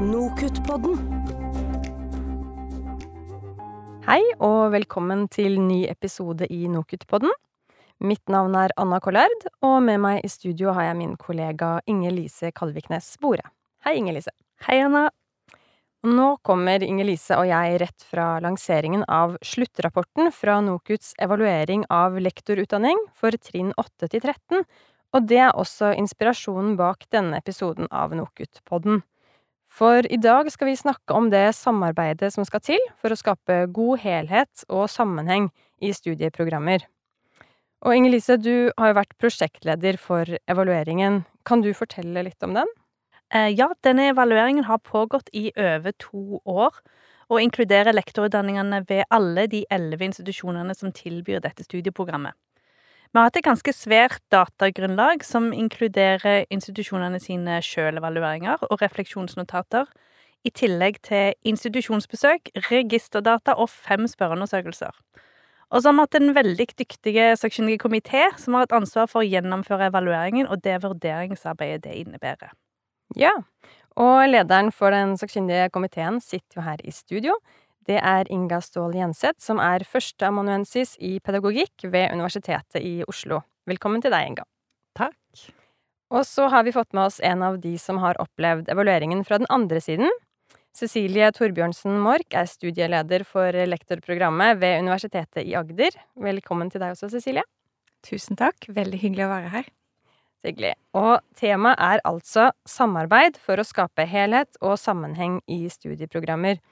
Nokutt-podden. Hei og velkommen til ny episode i Nokutt-podden. Mitt navn er Anna Kollard, og med meg i studio har jeg min kollega Inger Lise Kalviknes Bore. Hei, Inger Lise. Hei, Anna. Nå kommer Inger Lise og jeg rett fra lanseringen av sluttrapporten fra NOKUTs evaluering av lektorutdanning for trinn 8 til 13, og det er også inspirasjonen bak denne episoden av NOKUT-podden. For i dag skal vi snakke om det samarbeidet som skal til for å skape god helhet og sammenheng i studieprogrammer. Og Inger Lise, du har jo vært prosjektleder for evalueringen. Kan du fortelle litt om den? Eh, ja, denne evalueringen har pågått i over to år, og inkluderer lektorutdanningene ved alle de elleve institusjonene som tilbyr dette studieprogrammet. Vi har hatt et ganske svært datagrunnlag som inkluderer institusjonene sine sjølevalueringer og refleksjonsnotater, i tillegg til institusjonsbesøk, registerdata og fem spørreundersøkelser. Og så har vi hatt en veldig dyktig sakkyndig komité som har hatt ansvar for å gjennomføre evalueringen og det vurderingsarbeidet det innebærer. Ja, og lederen for den sakkyndige komiteen sitter jo her i studio. Det er Inga Ståhl Jenseth, som er førsteamanuensis i pedagogikk ved Universitetet i Oslo. Velkommen til deg, Inga. Takk. Og så har vi fått med oss en av de som har opplevd evalueringen fra den andre siden. Cecilie Torbjørnsen Mork er studieleder for lektorprogrammet ved Universitetet i Agder. Velkommen til deg også, Cecilie. Tusen takk. Veldig hyggelig å være her. Hyggelig. Og temaet er altså samarbeid for å skape helhet og sammenheng i studieprogrammer.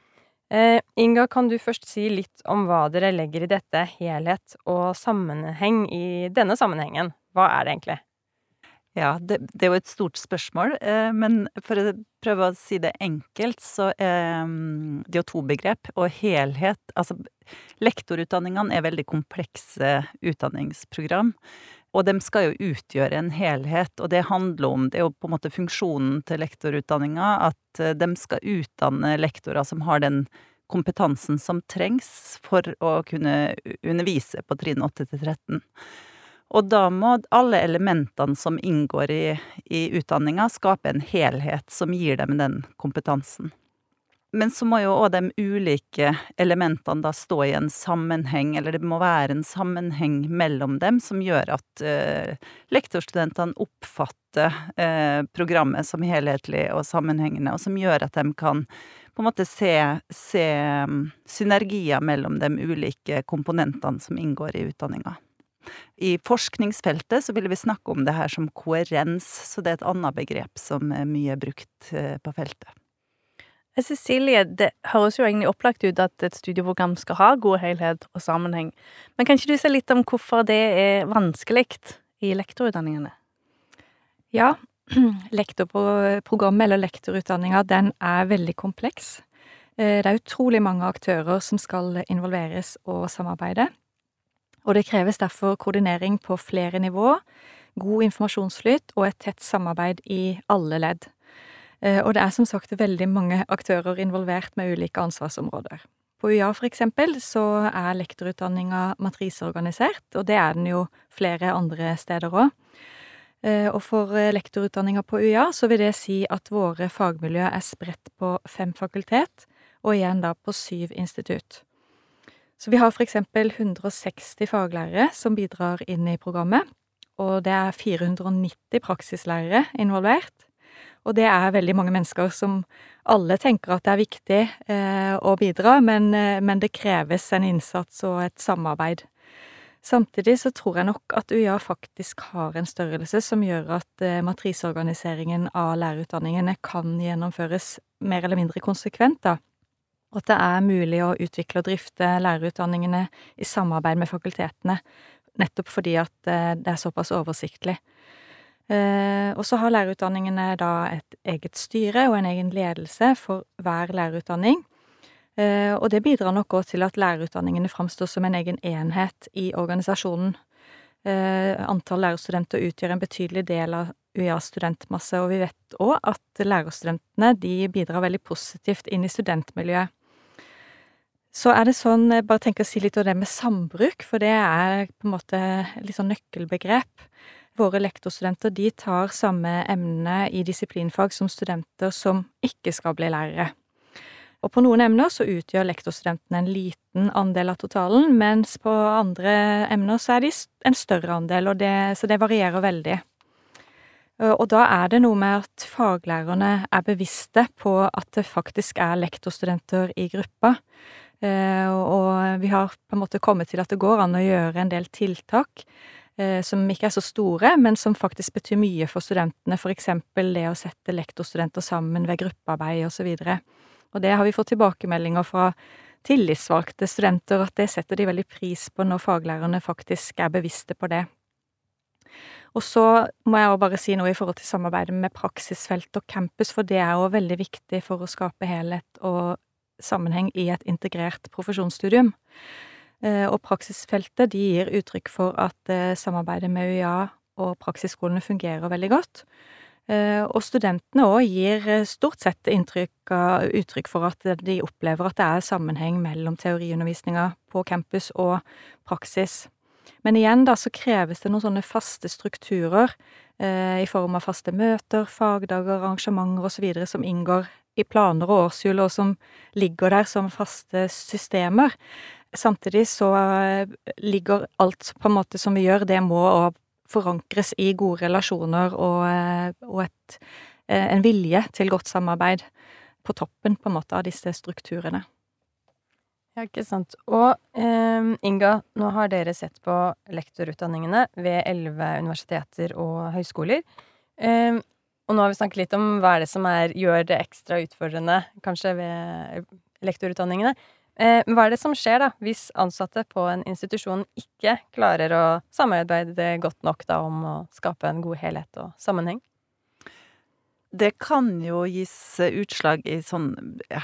Eh, Inga, kan du først si litt om hva dere legger i dette helhet og sammenheng i denne sammenhengen? Hva er det egentlig? Ja, det, det er jo et stort spørsmål, eh, men for å prøve å si det enkelt, så er det det jo to begrep. Og helhet Altså, lektorutdanningene er veldig komplekse utdanningsprogram. Og de skal jo utgjøre en helhet, og det handler om Det er jo på en måte funksjonen til lektorutdanninga, at eh, de skal utdanne lektorer som har den kompetansen som trengs for å kunne undervise på trinn 8 til 13. Og da må alle elementene som inngår i, i utdanninga, skape en helhet som gir dem den kompetansen. Men så må jo òg de ulike elementene da stå i en sammenheng, eller det må være en sammenheng mellom dem som gjør at eh, lektorstudentene oppfatter eh, programmet som helhetlig og sammenhengende, og som gjør at de kan på en måte se, se um, synergier mellom de ulike komponentene som inngår i utdanninga. I forskningsfeltet så ville vi snakke om det her som koherens, så det er et annet begrep som er mye brukt eh, på feltet. Cecilie, det høres jo egentlig opplagt ut at et studieprogram skal ha god helhet og sammenheng, men kan ikke du si litt om hvorfor det er vanskelig i lektorutdanningene? Ja, lektorprogrammet eller lektorutdanninga, den er veldig kompleks. Eh, det er utrolig mange aktører som skal involveres og samarbeide. Og det kreves derfor koordinering på flere nivå, god informasjonsflyt og et tett samarbeid i alle ledd. Eh, og det er som sagt veldig mange aktører involvert med ulike ansvarsområder. På UiA for eksempel så er lektorutdanninga matriseorganisert, og det er den jo flere andre steder òg. Eh, og for eh, lektorutdanninga på UiA så vil det si at våre fagmiljø er spredt på fem fakultet, og igjen da på syv institutt. Så vi har for eksempel 160 faglærere som bidrar inn i programmet, og det er 490 praksislærere involvert. Og det er veldig mange mennesker som alle tenker at det er viktig eh, å bidra, men, eh, men, det kreves en innsats og et samarbeid. Samtidig så tror jeg nok at UiA faktisk har en størrelse som gjør at eh, matriseorganiseringen av lærerutdanningene kan gjennomføres mer eller mindre konsekvent, da. Og at det er mulig å utvikle og drifte lærerutdanningene i samarbeid med fakultetene, nettopp fordi at eh, det er såpass oversiktlig. Eh, og så har lærerutdanningene da et eget styre og en egen ledelse for hver lærerutdanning. Eh, og det bidrar nok òg til at lærerutdanningene framstår som en egen enhet i organisasjonen. Eh, antall lærerstudenter utgjør en betydelig del av UiAs studentmasse, og vi vet òg at lærerstudentene de bidrar veldig positivt inn i studentmiljøet. Så er det sånn, jeg bare tenker å si litt om det med sambruk, for det er på en måte litt sånn nøkkelbegrep. Våre lektorstudenter de tar samme emne i disiplinfag som studenter som ikke skal bli lærere. Og på noen emner så utgjør lektorstudentene en liten andel av totalen, mens på andre emner så er de en større andel, det, så det varierer veldig. Og da er det noe med at faglærerne er bevisste på at det faktisk er lektorstudenter i gruppa. Eh, og vi har på en måte kommet til at det går an å gjøre en del tiltak som ikke er så store, men som faktisk betyr mye for studentene, for eksempel det å sette lektorstudenter sammen ved gruppearbeid og så. Og det har vi fått tilbakemeldinger fra tillitsvalgte studenter at det setter de veldig pris på når faglærerne faktisk er bevisste på det. Og så må jeg også bare si noe i forhold til samarbeidet med praksisfelt og campus, for det er òg veldig viktig for å skape helhet og sammenheng i et integrert profesjonsstudium. Eh, og praksisfeltet de gir uttrykk for at eh, samarbeidet med UiA og praksisskolene fungerer veldig godt. Eh, og studentene òg gir stort sett inntrykk uttrykk for at de opplever at det er sammenheng mellom teoriundervisninga på campus og praksis. Men igjen, da, så kreves det noen sånne faste strukturer eh, i form av faste møter, fagdager, arrangementer osv. som inngår i planer og årshjul, og som ligger der som faste systemer. Samtidig så eh, ligger alt på en måte som vi gjør, det må forankres i gode relasjoner og, eh, og et, eh, en vilje til godt samarbeid på toppen, på en måte, av disse strukturene. Ja, ikke sant. Og eh, Inga, nå har dere sett på lektorutdanningene ved elleve universiteter og høyskoler. Eh, og nå har vi snakket litt om hva er det som er, gjør det ekstra utfordrende, kanskje, ved lektorutdanningene. Eh, hva er det som skjer da, hvis ansatte på en institusjon ikke klarer å samarbeide godt nok da om å skape en god helhet og sammenheng? Det kan jo gis utslag i sånn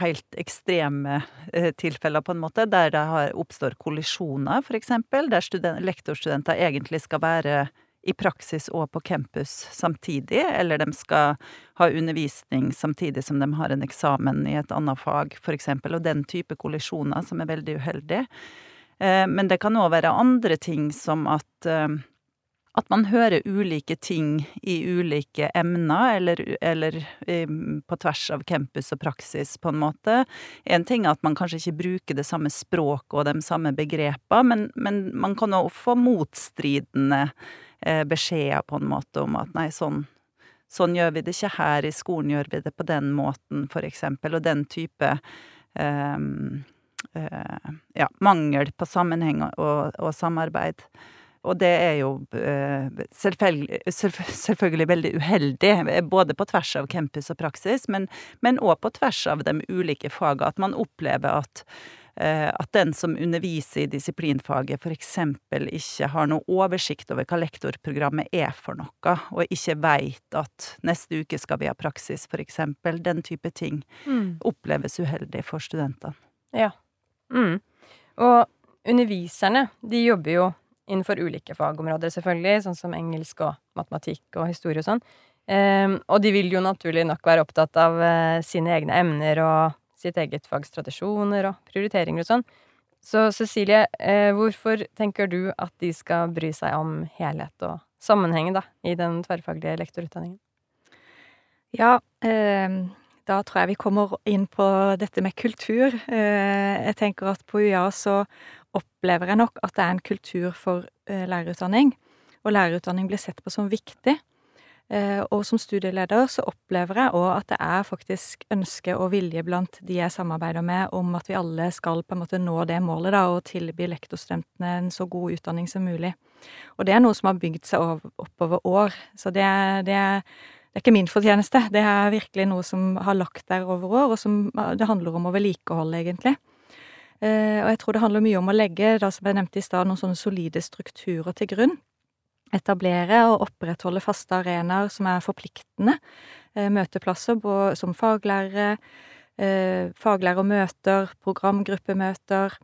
helt ekstreme eh, tilfeller, på en måte, der det oppstår kollisjoner, eksempel, der lektorstudenter egentlig skal være i praksis og på campus samtidig, eller de skal ha undervisning samtidig som de har en eksamen i et annet fag, eksempel, og den type kollisjoner som er veldig uheldig. Eh, men det kan òg være andre ting som at eh, at man hører ulike ting i ulike emner, eller, eller på tvers av campus og praksis, på en måte. En ting er at man kanskje ikke bruker det samme språket og de samme begrepene, men, men man kan òg få motstridende eh, beskjeder på en måte om at nei, sånn, sånn gjør vi det ikke her, i skolen gjør vi det på den måten, for eksempel, og den type eh, eh, ja, mangel på sammenheng og, og, samarbeid. Og det er jo eh, selvfølgelig, selvfølgelig, veldig uheldig, både på tvers av campus og praksis, men òg på tvers av de ulike fagene, at man opplever at Eh, at den som underviser i disiplinfaget eksempel ikke har noe oversikt over hva lektorprogrammet er for noe, og ikke veit at neste uke skal vi ha praksis, eksempel. Den type ting mm. oppleves uheldig for studentene. Ja. Mm. Og underviserne, de jobber jo innenfor ulike fagområder, selvfølgelig, sånn som engelsk og matematikk og historie og sånn. Um, og de vil jo naturlig nok være opptatt av uh, sine egne emner og sitt eget fags tradisjoner og prioriteringer og sånn. Så Cecilie, eh, hvorfor tenker du at de skal bry seg om helhet og sammenheng da, i den tverrfaglige lektorutdanningen? Ja, eh, da tror jeg vi kommer inn på dette med kultur. Eh, jeg tenker at på UiA så opplever jeg nok at det er en kultur for eh, lærerutdanning. Og lærerutdanning blir sett på som viktig. Eh, og som studieleder så opplever jeg òg at det er faktisk ønske og vilje blant de jeg samarbeider med, om at vi alle skal på en måte nå det målet, da, og tilby lektorstudentene en så god utdanning som mulig. Og det er noe som har bygd seg oppover år. Så det, det, det er ikke min fortjeneste. Det er virkelig noe som har lagt der over år, og som det handler om å vedlikeholde, egentlig. Eh, og jeg tror det handler mye om å legge, da, som jeg nevnte i stad, noen sånne solide strukturer til grunn etablere og opprettholde faste arenaer som er forpliktende. Eh, møteplasser som faglærere, eh, faglærermøter, programgruppemøter,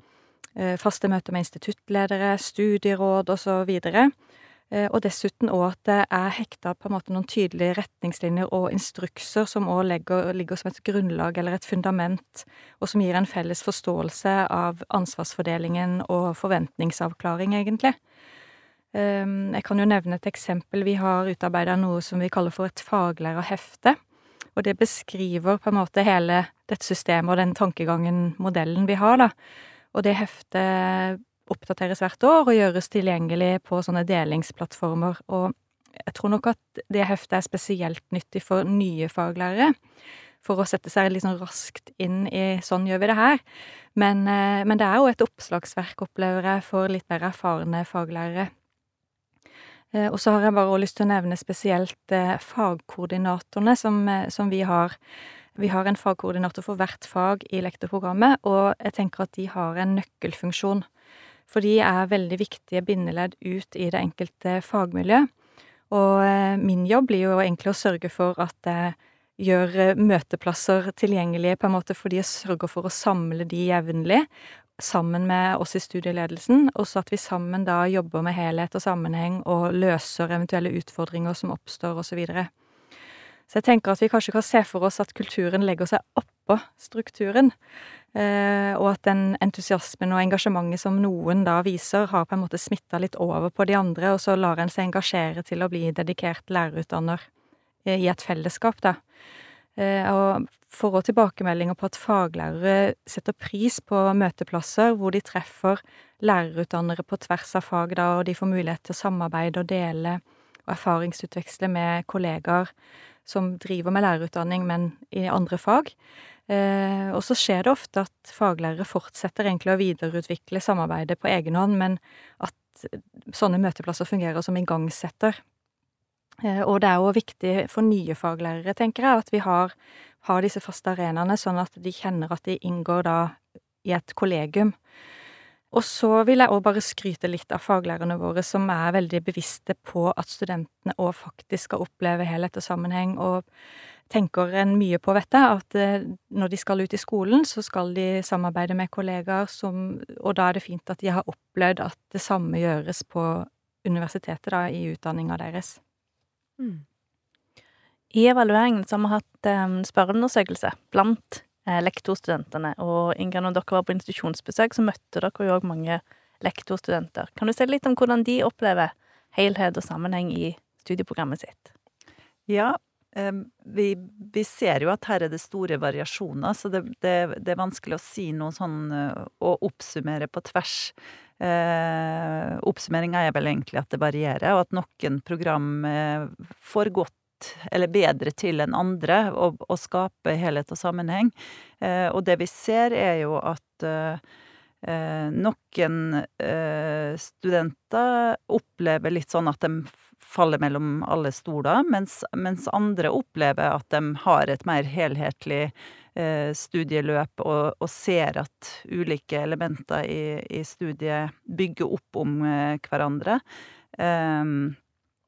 eh, faste møter med instituttledere, studieråd osv. Og dessuten òg at det er hekta på en måte noen tydelige retningslinjer og instrukser som òg ligger som et grunnlag eller et fundament, og som gir en felles forståelse av ansvarsfordelingen og forventningsavklaring, egentlig. Ehm, jeg kan jo nevne et eksempel. Vi har utarbeida noe som vi kaller for et faglærerhefte. Og det beskriver på en måte hele dette systemet og den tankegangen, modellen, vi har, da. Og det heftet oppdateres hvert år og gjøres tilgjengelig på sånne delingsplattformer. Og jeg tror nok at det heftet er spesielt nyttig for nye faglærere. For å sette seg litt sånn raskt inn i 'sånn gjør vi det her'. Men, eh, men det er jo et oppslagsverk, opplever jeg, for litt mer erfarne faglærere. Eh, og så har jeg bare lyst til å nevne spesielt eh, fagkoordinatorene som, eh, som vi har. Vi har en fagkoordinator for hvert fag i lektorprogrammet, og jeg tenker at de har en nøkkelfunksjon. For de er veldig viktige bindeledd ut i det enkelte fagmiljø. Og min jobb blir jo egentlig å sørge for at jeg gjør møteplasser tilgjengelige, på en måte fordi jeg sørger for å samle de jevnlig, sammen med oss i studieledelsen, og så at vi sammen da jobber med helhet og sammenheng og løser eventuelle utfordringer som oppstår, og så videre. Så jeg tenker at vi kanskje kan se for oss at kulturen legger seg oppå strukturen, eh, og at den entusiasmen og engasjementet som noen da viser, har på en måte smitta litt over på de andre, og så lar en seg engasjere til å bli dedikert lærerutdanner eh, i et fellesskap, da. Eh, og får òg tilbakemeldinger på at faglærere setter pris på møteplasser hvor de treffer lærerutdannere på tvers av fag, da, og de får mulighet til å samarbeide og dele og erfaringsutveksle med kollegaer som driver med lærerutdanning, men i andre fag. Eh, og så skjer det ofte at faglærere fortsetter egentlig å videreutvikle samarbeidet på egen hånd, men at sånne møteplasser fungerer som igangsetter. Eh, og det er jo viktig for nye faglærere, tenker jeg, at vi har, har disse faste arenaene, sånn at de kjenner at de inngår da i et kollegium. Og så vil jeg òg bare skryte litt av faglærerne våre, som er veldig bevisste på at studentene òg faktisk skal oppleve helhet og sammenheng, og tenker en mye på, vet jeg, at eh, når de skal ut i skolen, så skal de samarbeide med kollegaer som Og da er det fint at de har opplevd at det samme gjøres på universitetet, da, i utdanninga deres. Mm. I evalueringen så har vi hatt um, spørreundersøkelse blant eh, lektorstudentene, og Inga, når dere var på institusjonsbesøk, så møtte dere jo òg mange lektorstudenter. Kan du si litt om hvordan de opplever helhet og sammenheng i studieprogrammet sitt? Ja, vi, vi, ser jo at her er det store variasjoner, så det, det, det er vanskelig å si noe sånn å oppsummere på tvers. Eh, Oppsummeringa er vel egentlig at det varierer, og at noen program eh, får godt eller bedre til enn andre å, og skape helhet og sammenheng. Eh, og det vi ser, er jo at eh, eh noen eh, studenter opplever litt sånn at de faller mellom alle stoler, mens, mens andre opplever at de har et mer helhetlig Eh, studieløp og, og, ser at ulike elementer i, i studiet bygger opp om eh, hverandre. Um,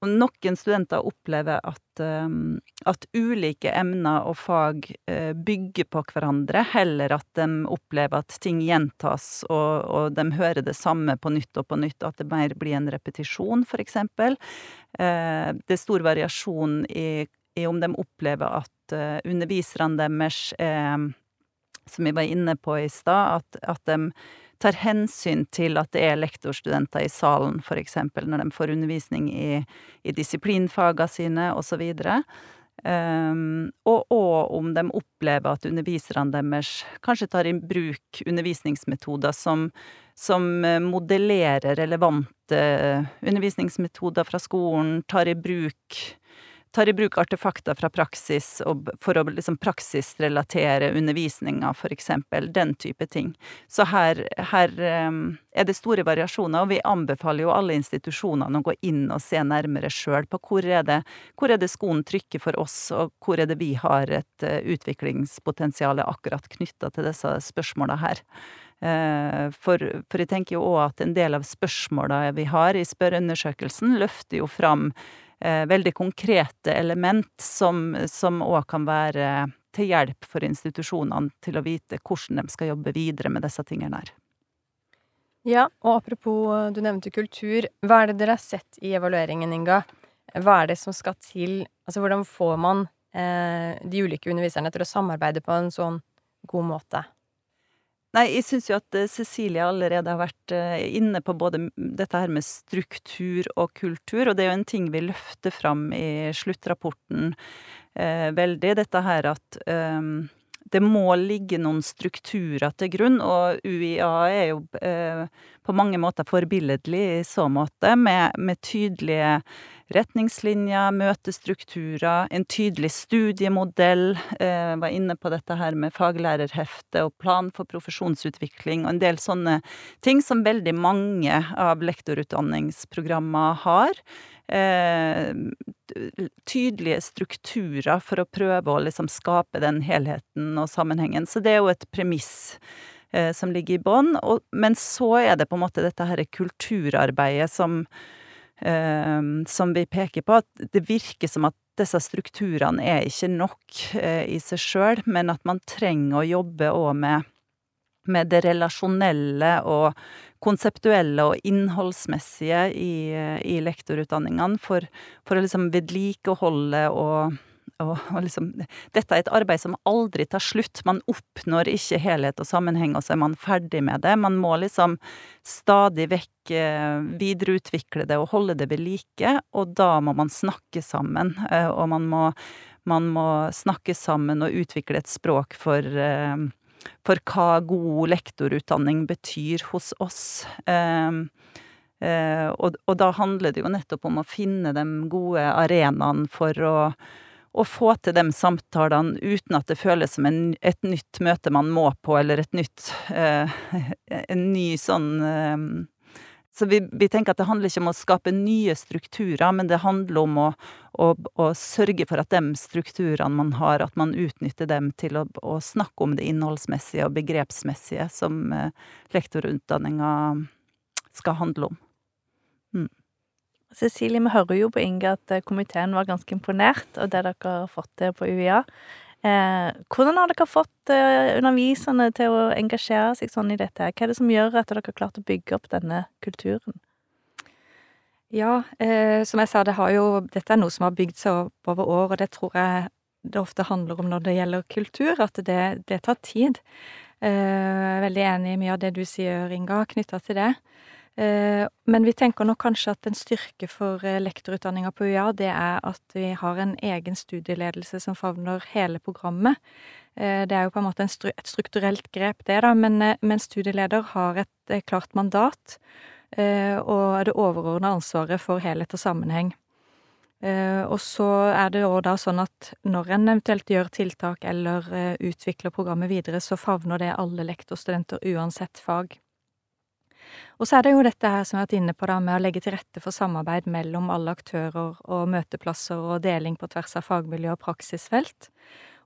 og noen studenter opplever at, um, at, ulike emner og fag uh, bygger på hverandre, heller at de opplever at ting gjentas, og, og, de hører det samme på nytt og på nytt, at det mer blir en repetisjon, for eksempel. Uh, det er stor variasjon i, i om de opplever at underviserne deres er Som vi var inne på i stad, at, at de tar hensyn til at det er lektorstudenter i salen, eksempel, når de får undervisning i, i disiplinfaga sine, videre. Um, og, og om de opplever at underviserne deres kanskje tar i bruk undervisningsmetoder som, som modellerer relevante undervisningsmetoder fra skolen, tar i bruk tar i bruk artefakter fra praksis for å liksom praksisrelatere undervisninga, for eksempel. Den type ting. Så her, her um, er det store variasjoner, og vi anbefaler jo alle institusjonene å gå inn og se nærmere sjøl på hvor er, det, hvor er det skoen trykker for oss, og hvor er det vi har et uh, utviklingspotensial akkurat knytta til disse spørsmåla her. Uh, for, for, jeg tenker jo òg at en del av spørsmåla vi har i spørreundersøkelsen, løfter jo fram eh, veldig konkrete element som òg kan være til hjelp for institusjonene til å vite hvordan de skal jobbe videre med disse tingene her. Ja, og apropos, du nevnte kultur. Hva er det dere har sett i evalueringen, Inga? Hva er det som skal til? Altså, hvordan får man eh, de ulike underviserne til å samarbeide på en sånn god måte? Nei, jeg syns jo at Cecilie allerede har vært inne på både dette her med struktur og kultur, og det er jo en ting vi løfter fram i sluttrapporten eh, veldig. Dette her at eh, det må ligge noen strukturer til grunn, og UiA er jo eh, på mange måter forbilledlig i så måte, med, med tydelige retningslinjer, møtestrukturer, en tydelig studiemodell. Jeg var inne på dette her med faglærerhefte og plan for profesjonsutvikling, og en del sånne ting som veldig mange av lektorutdanningsprogrammer har eh, tydelige strukturer for å prøve å liksom skape den helheten og sammenhengen. Så det er jo et premiss eh, som ligger i bånn. Men så er det på en måte dette her kulturarbeidet som, eh, som vi peker på. At det virker som at disse strukturene er ikke nok eh, i seg sjøl, men at man trenger å jobbe òg med med det relasjonelle og konseptuelle og innholdsmessige i, i lektorutdanningene for, for å liksom vedlikeholde og, og, og liksom Dette er et arbeid som aldri tar slutt. Man oppnår ikke helhet og sammenheng, og så er man ferdig med det. Man må liksom stadig vekk eh, videreutvikle det og holde det ved like, og da må man snakke sammen. Eh, og man må, man må snakke sammen og utvikle et språk for eh, for hva god lektorutdanning betyr hos oss. Og, da handler det jo nettopp om å finne de gode arenaene for å, å få til de samtalene uten at det føles som en, et nytt møte man må på, eller et nytt eh, En ny sånn eh, så vi, vi, tenker at det handler ikke om å skape nye strukturer, men det handler om å, å, å sørge for at de strukturene man har, at man utnytter dem til å, å snakke om det innholdsmessige og begrepsmessige som eh, lektorutdanninga skal handle om. Cecilie, vi hører jo på Inge at eh, komiteen var ganske imponert av det dere har fått til på UiA. Eh, hvordan har dere fått eh, underviserne til å engasjere seg sånn i dette? Hva er det som gjør at dere har klart å bygge opp denne kulturen? Ja, eh, som jeg sa, det jo, dette er noe som har bygd seg opp over år, og det tror jeg det ofte handler om når det gjelder kultur, at det, det tar tid. Eh, veldig enig i mye av det du sier, Inga, knytta til det. Eh, men vi tenker nok kanskje at en styrke for eh, lektorutdanninga på UiA, det er at vi har en egen studieledelse som favner hele programmet. Eh, det er jo på en måte et strukturelt grep, det, da, men, men studieleder har et klart mandat og det overordna ansvaret for helhet og sammenheng. Og så er det òg da sånn at når en eventuelt gjør tiltak eller utvikler programmet videre, så favner det alle lektorstudenter uansett fag. Og så er det jo dette her som vi har vært inne på, da, med å legge til rette for samarbeid mellom alle aktører og møteplasser og deling på tvers av fagmiljø og praksisfelt.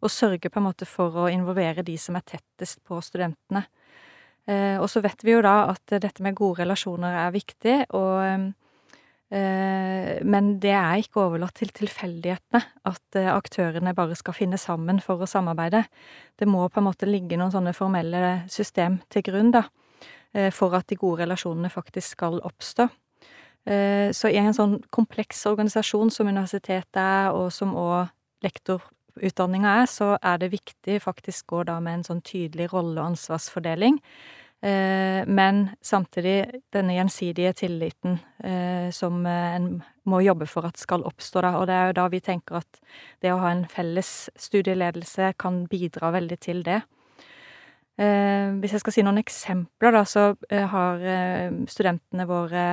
Og sørge på en måte for å involvere de som er tettest på studentene. Eh, og så vet vi jo da at dette med gode relasjoner er viktig, og eh, men det er ikke overlatt til tilfeldighetene at eh, aktørene bare skal finne sammen for å samarbeide. Det må på en måte ligge noen sånne formelle system til grunn, da. Eh, for at de gode relasjonene faktisk skal oppstå. Eh, så i en sånn kompleks organisasjon som universitetet er, og som òg lektorutdanninga er, så er det viktig faktisk å da med en sånn tydelig rolle- og ansvarsfordeling. Eh, men samtidig denne gjensidige tilliten som en må jobbe for at skal oppstå, da. Og det er jo da vi tenker at det å ha en felles studieledelse kan bidra veldig til det. Eh, hvis jeg skal si noen eksempler, da, så eh, har eh, studentene våre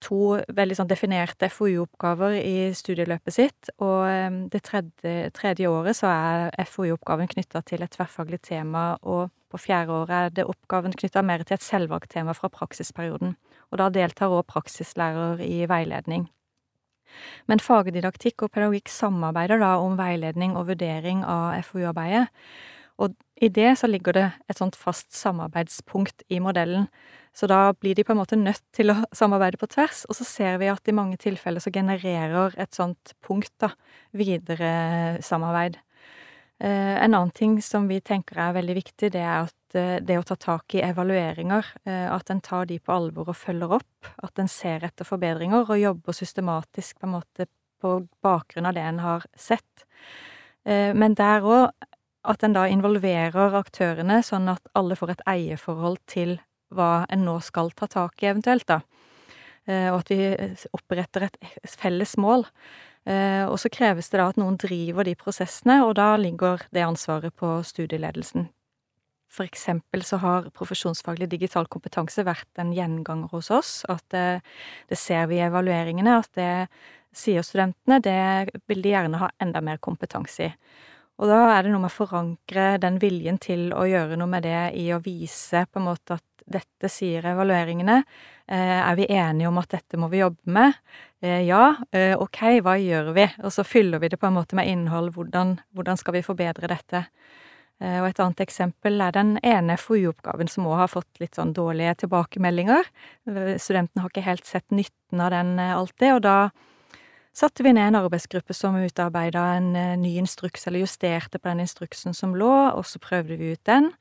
to veldig sånn definerte FoU-oppgaver i studieløpet sitt, og det tredje, tredje året så er FoU-oppgaven knytta til et tverrfaglig tema, og på fjerde året er det oppgaven knytta mer til et selvvalgt tema fra praksisperioden. Og da deltar òg praksislærer i veiledning. Men fagdidaktikk og pedagogikk samarbeider da om veiledning og vurdering av FoU-arbeidet. Og i det så ligger det et sånt fast samarbeidspunkt i modellen. Så da blir de på en måte nødt til å samarbeide på tvers, og så ser vi at i mange tilfeller så genererer et sånt punkt da videre samarbeid. Eh, en annen ting som vi tenker er veldig viktig, det er at eh, det å ta tak i evalueringer, eh, at en tar de på alvor og følger opp, at en ser etter forbedringer og jobber systematisk på en måte på bakgrunn av det en har sett. Men der òg at en da involverer aktørene, sånn at alle får et eierforhold til hva en nå skal ta tak i eventuelt, da. Og at vi oppretter et felles mål. Og så kreves det da at noen driver de prosessene, og da ligger det ansvaret på studieledelsen. For eksempel så har profesjonsfaglig digital kompetanse vært en gjenganger hos oss. At det, det ser vi i evalueringene, at det sier studentene, det vil de gjerne ha enda mer kompetanse i. Og da er det noe med å forankre den viljen til å gjøre noe med det i å vise på en måte at dette sier evalueringene. Er vi enige om at dette må vi jobbe med? Ja, ok, hva gjør vi? Og så fyller vi det på en måte med innhold. Hvordan, hvordan skal vi forbedre dette? Og et annet eksempel er den ene FoU-oppgaven som òg har fått litt sånn dårlige tilbakemeldinger. Studentene har ikke helt sett nytten av den alltid, og da satte vi ned en arbeidsgruppe som utarbeida en ny instruks, eller justerte på den instruksen som lå, og så prøvde vi ut den.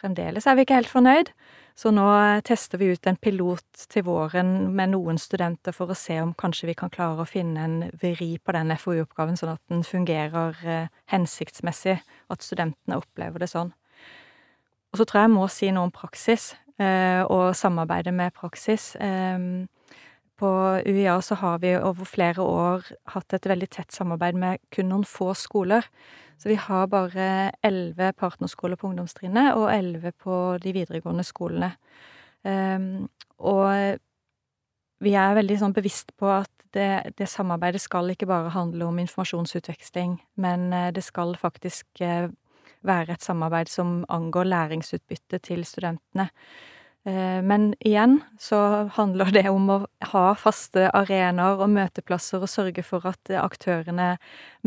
Fremdeles er vi ikke helt fornøyd, så nå tester vi ut en pilot til våren med noen studenter for å se om kanskje vi kan klare å finne en vri på den FoU-oppgaven, sånn at den fungerer hensiktsmessig, at studentene opplever det sånn. Og så tror jeg jeg må si noe om praksis, og samarbeidet med praksis. På UiA så har vi over flere år hatt et veldig tett samarbeid med kun noen få skoler. Så vi har bare elleve partnerskoler på ungdomstrinnet og elleve på de videregående skolene. Og vi er veldig sånn bevisst på at det, det samarbeidet skal ikke bare handle om informasjonsutveksling, men det skal faktisk være et samarbeid som angår læringsutbytte til studentene. Men igjen så handler det om å ha faste arenaer og møteplasser og sørge for at aktørene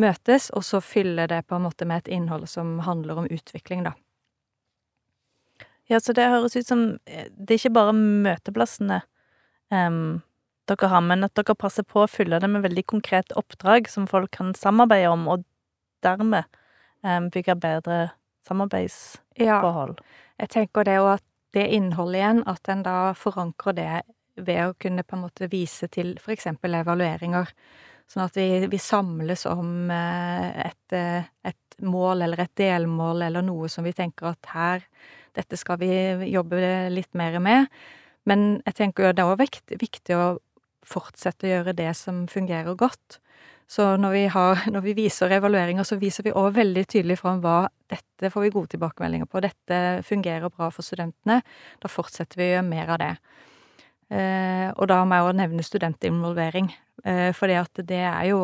møtes, og så fylle det på en måte med et innhold som handler om utvikling, da. Ja, så det høres ut som det er ikke bare møteplassene um, dere har, men at dere passer på å fylle det med veldig konkrete oppdrag som folk kan samarbeide om, og dermed um, bygge bedre samarbeidsforhold. Ja, jeg tenker det, og at det innholdet igjen, at en da forankrer det ved å kunne på en måte vise til eksempel evalueringer. Sånn at vi, vi samles om et, et mål eller et delmål eller noe som vi tenker at her, dette skal vi jobbe litt mer med. Men jeg tenker jo det er òg viktig å fortsette å gjøre det som fungerer godt. Så når vi, har, når vi viser evalueringer, så viser vi òg veldig tydelig fram hva dette får vi gode tilbakemeldinger på, dette fungerer bra for studentene. Da fortsetter vi å gjøre mer av det. Eh, og da må jeg òg nevne studentinvolvering, eh, for det er jo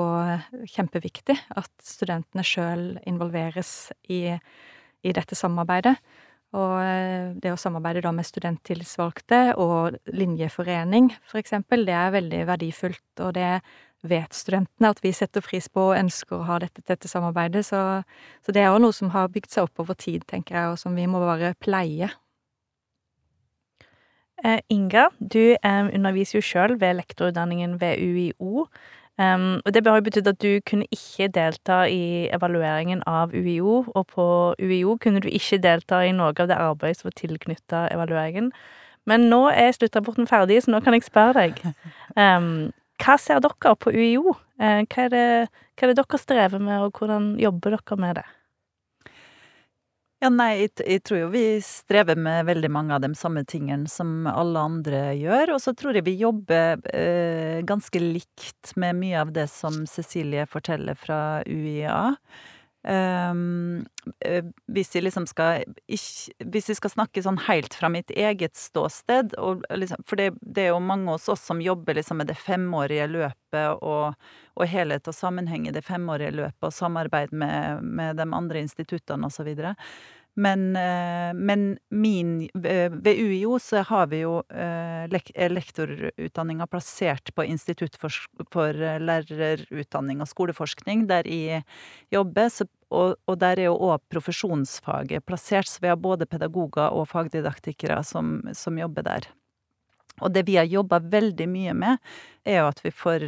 kjempeviktig at studentene sjøl involveres i, i dette samarbeidet. Og det å samarbeide da med studenttillitsvalgte og linjeforening, for eksempel, det er veldig verdifullt, og det vet studentene at vi setter pris på og ønsker å ha dette tette samarbeidet. Så, så det er òg noe som har bygd seg opp over tid, tenker jeg, og som vi må bare pleie. Eh, Inga, du eh, underviser jo sjøl ved lektorutdanningen ved UiO. Um, og det har jo betydd at du kunne ikke delta i evalueringen av UiO, og på UiO kunne du ikke delta i noe av det arbeidet som var tilknytta evalueringen. Men nå er sluttrapporten ferdig, så nå kan jeg spørre deg. Um, hva ser dere på UiO? Eh, hva er, det, hva er det dere strever med, og hvordan jobber dere med det? Ja, nei, jeg, jeg, tror jo vi strever med veldig mange av de samme tingene som alle andre gjør. Og så tror jeg vi jobber eh, ganske likt med mye av det som Cecilie forteller fra UiA. Um, hvis jeg liksom skal ikke, Hvis jeg skal snakke sånn helt fra mitt eget ståsted liksom, For det, det, er jo mange hos oss som jobber liksom med det femårige løpet og, og helhet og sammenheng i det femårige løpet og samarbeid med, med de andre instituttene og så videre. Men, eh, men min Ved UiO så har vi jo eh, lektorutdanninga plassert på Institutt for, for lærerutdanning og skoleforskning, der jeg jobber. Så, og, og, der er jo òg profesjonsfaget plassert, så vi har både pedagoger og fagdidaktikere som, som jobber der. Og det vi har jobba veldig mye med, er jo at vi for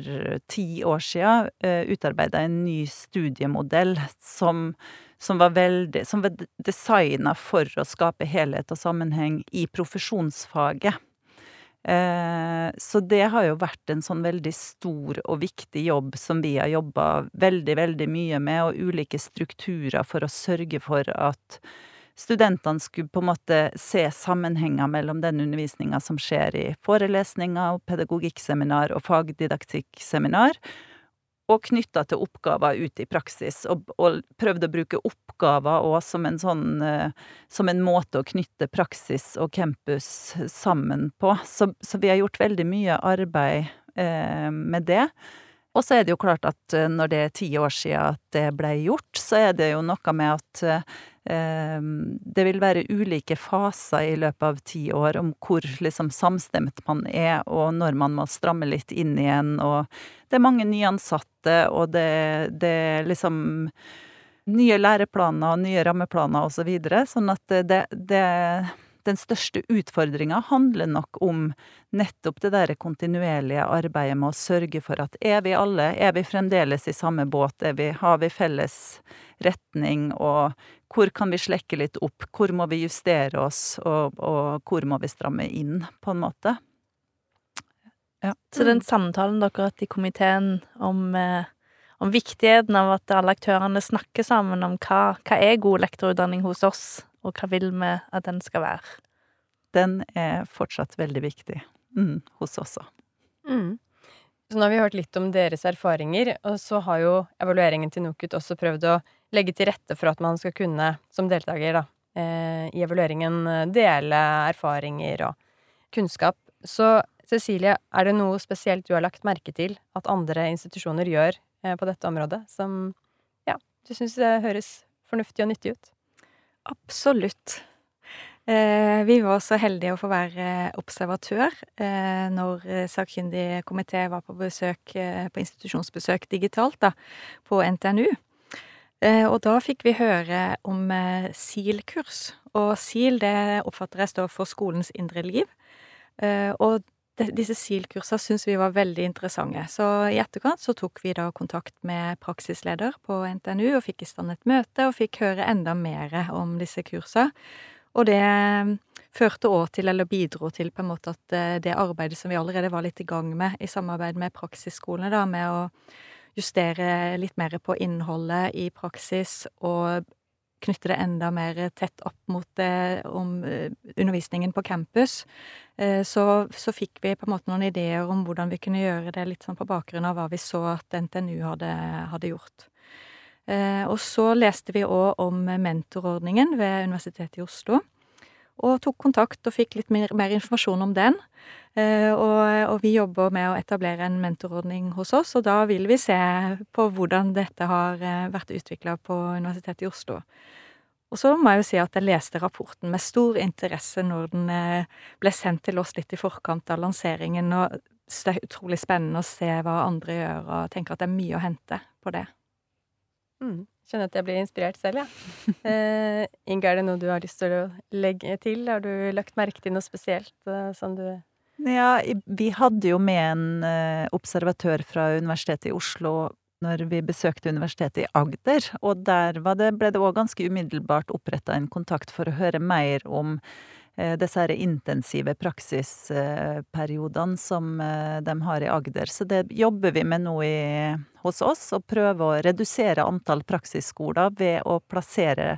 ti år sia uh, utarbeida en ny studiemodell som som var veldig Som var designa for å skape helhet og sammenheng i profesjonsfaget. Eh, så det har jo vært en sånn veldig stor og viktig jobb som vi har jobba veldig, veldig mye med, og ulike strukturer for å sørge for at studentene skulle på en måte se sammenhenger mellom den undervisninga som skjer i forelesninger og pedagogikkseminar og fagdidaktikkseminar, og knytta til oppgaver ute i praksis, og, og prøvde å bruke oppgaver òg som en sånn Som en måte å knytte praksis og campus sammen på. Så, så vi har gjort veldig mye arbeid eh, med det. Og så er det jo klart at når det er ti år siden at det ble gjort, så er det jo noe med at eh, det vil være ulike faser i løpet av ti år om hvor liksom samstemt man er, og når man må stramme litt inn igjen, og det er mange nyansatte, og det, det er liksom nye læreplaner og nye rammeplaner og så videre, sånn at det, det den største utfordringa handler nok om nettopp det der kontinuerlige arbeidet med å sørge for at er vi alle, er vi fremdeles i samme båt, vi, har vi felles retning, og hvor kan vi slekke litt opp, hvor må vi justere oss, og, og hvor må vi stramme inn, på en måte. Ja. Så den samtalen dere har hatt i komiteen om, eh, om, viktigheten av at alle aktørene snakker sammen om hva, hva er god lektorutdanning hos oss, og hva vil vi at den skal være? Den er fortsatt veldig viktig mm, hos oss òg. Mm. Så nå har vi hørt litt om deres erfaringer, og så har jo evalueringen til NOKUT også prøvd å legge til rette for at man skal kunne, som deltaker da, eh, i evalueringen, dele erfaringer og kunnskap. Så Cecilie, er det noe spesielt du har lagt merke til at andre institusjoner gjør eh, på dette området, som ja, du syns høres fornuftig og nyttig ut? Absolutt. Eh, vi var så heldige å få være observatør eh, når sakkyndig komité var på besøk, eh, på institusjonsbesøk digitalt, da, på NTNU. Og da fikk vi høre om SIL-kurs. Og SIL, det oppfatter jeg står for Skolens indre liv. Og disse SIL-kursene syns vi var veldig interessante, så i etterkant så tok vi da kontakt med praksisleder på NTNU og fikk i stand et møte og fikk høre enda mer om disse kursa. Og det mm, førte òg til, eller bidro til, på en måte at eh, det arbeidet som vi allerede var litt i gang med i samarbeid med praksisskolene, da, med å justere litt mer på innholdet i praksis og knytte det enda mer tett opp mot det om eh, undervisningen på campus, eh, så, så, fikk vi på en måte noen ideer om hvordan vi kunne gjøre det litt sånn på bakgrunn av hva vi så at NTNU hadde, hadde gjort. Eh, og så leste vi òg om mentorordningen ved Universitetet i Oslo og tok kontakt og fikk litt mer, mer informasjon om den. Uh, og, og, vi jobber med å etablere en mentorordning hos oss, og da vil vi se på hvordan dette har uh, vært utvikla på Universitetet i Oslo. Og så må jeg jo si at jeg leste rapporten med stor interesse når den ble sendt til oss litt i forkant av lanseringen, og det er utrolig spennende å se hva andre gjør, og tenker at det er mye å hente på det. Mm. Skjønner at jeg blir inspirert selv, ja. Eh, Inge, er det noe du har lyst til å legge til? Har du lagt merke til noe spesielt uh, som du Ja, vi hadde jo med en uh, observatør fra Universitetet i Oslo når vi besøkte Universitetet i Agder, og der det, ble det òg ganske umiddelbart oppretta en kontakt for å høre mer om Eh, disse intensive praksisperiodene som eh, de har i Agder. Så det jobber vi med nå i, hos oss, og prøver å redusere antall praksisskoler ved å plassere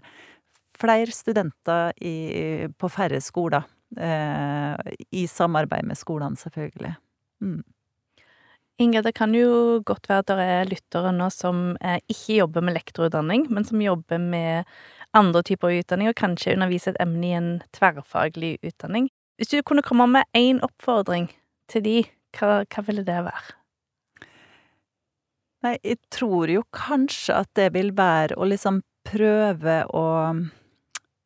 flere studenter i, på færre skoler. Eh, I samarbeid med skolene, selvfølgelig. Mm. Inge, det kan jo godt være at det er lyttere nå som ikke jobber med lektorutdanning, men som jobber med andre typer utdanning, og kanskje underviser et emne i en tverrfaglig utdanning. Hvis du kunne komme med én oppfordring til de, hva, hva ville det være? Nei, jeg tror jo kanskje at det vil være å liksom prøve å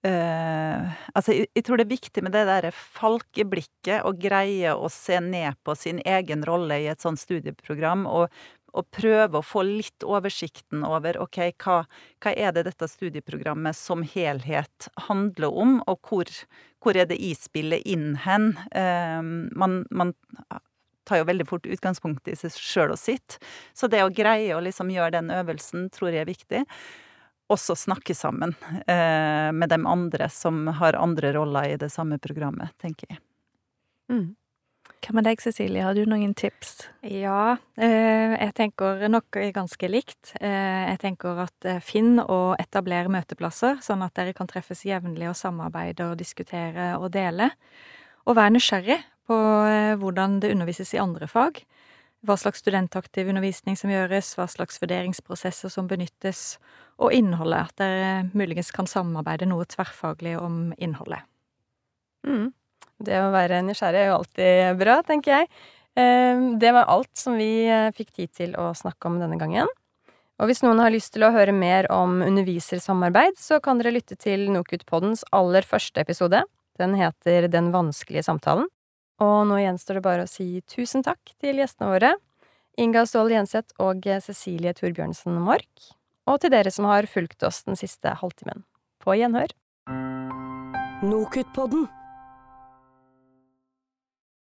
Uh, altså, jeg, jeg, tror det er viktig med det derre falkeblikket, å greie å se ned på sin egen rolle i et sånt studieprogram, og og prøve å få litt oversikten over ok, hva, hva, er det dette studieprogrammet som helhet handler om, og hvor, hvor er det i spillet inn hen? Uh, man, man, tar jo veldig fort utgangspunkt i seg sjøl og sitt, så det å greie å liksom gjøre den øvelsen tror jeg er viktig. Også snakke sammen eh, med de andre som har andre roller i det samme programmet, tenker jeg. Mm. Hva med deg, Cecilie? Har du noen tips? Ja, eh, jeg tenker nok ganske likt. Eh, jeg tenker at eh, finn og etabler møteplasser, sånn at dere kan treffes jevnlig og samarbeide og diskutere og dele. Og vær nysgjerrig på hvordan det undervises i andre fag. Hva slags studentaktiv undervisning som gjøres, hva slags vurderingsprosesser som benyttes, og innholdet. At dere muligens kan samarbeide noe tverrfaglig om innholdet. Mm. Det å være nysgjerrig er jo alltid bra, tenker jeg. Ehm, det var alt som vi eh, fikk tid til å snakke om denne gangen. Og hvis noen har lyst til å høre mer om undervisersamarbeid, så kan dere lytte til NOKUT-poddens aller første episode. Den heter Den vanskelige samtalen. Og nå gjenstår det bare å si tusen takk til gjestene våre, Inga Ståhl Jenseth og Cecilie Torbjørnsen Mork, og til dere som har fulgt oss den siste halvtimen. På gjenhør. NOKUT-podden.